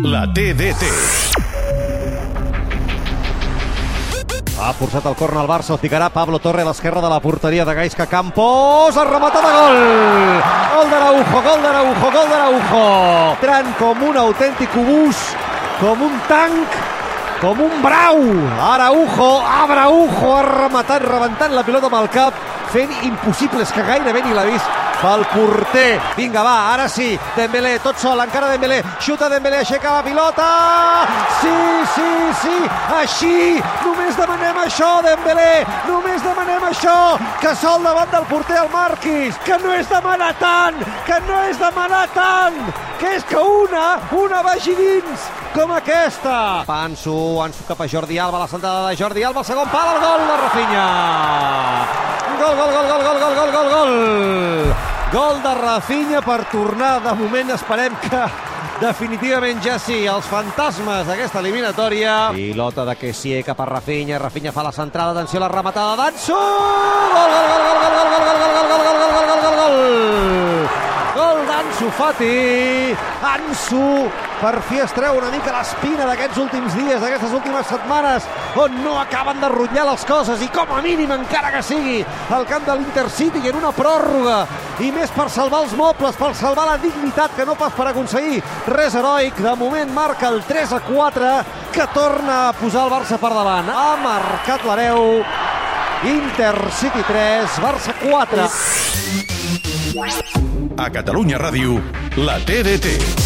La TDT. Ha forçat el corn al Barça, el ficarà Pablo Torre a l'esquerra de la porteria de Gaisca Campos, ha rematat a gol! Gol d'Araujo, gol d'Araujo, gol d'Araujo! Tran com un autèntic obús, com un tanc, com un brau! Araujo, Abraujo ha rematat, rebentant la pilota amb el cap, fent impossibles que gairebé ni l'ha vist pel porter. Vinga, va, ara sí, Dembélé, tot sol, encara Dembélé, xuta Dembélé, aixeca la pilota! Sí, sí, sí, així, només demanem això, Dembélé, només demanem això, que sol davant del porter el Marquis, que no és demanar tant, que no és demanar tant, que és que una, una vagi dins, com aquesta. Panso, Ansu cap a Jordi Alba, la sentada de Jordi Alba, segon pal, el gol de Rafinha. Gol. Gol de Rafinha per tornar. De moment esperem que definitivament ja sí, els fantasmes d'aquesta eliminatòria. Pilota de Kessie cap a Rafinha, Rafinha fa la centrada, atenció a la rematada d'Ansu! Gol, gol, gol, gol, gol, gol, gol, gol, gol, gol, gol, gol, gol, gol, gol! Gol d'Ansu Fati! Ansu per fi es treu una mica l'espina d'aquests últims dies, d'aquestes últimes setmanes, on no acaben de rutllar les coses, i com a mínim, encara que sigui, al camp de l'Intercity en una pròrroga, i més per salvar els mobles, per salvar la dignitat, que no pas per aconseguir res heroic. De moment marca el 3 a 4, que torna a posar el Barça per davant. Ha marcat l'hereu. Intercity 3, Barça 4. A Catalunya Ràdio, la TDT.